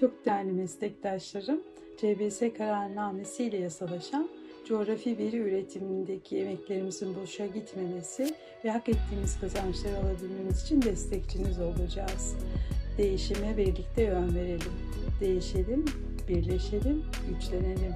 Çok değerli meslektaşlarım, CBS kararnamesi ile yasalaşan coğrafi veri üretimindeki emeklerimizin boşa gitmemesi ve hak ettiğimiz kazançları alabilmemiz için destekçiniz olacağız. Değişime birlikte yön verelim. Değişelim, birleşelim, güçlenelim.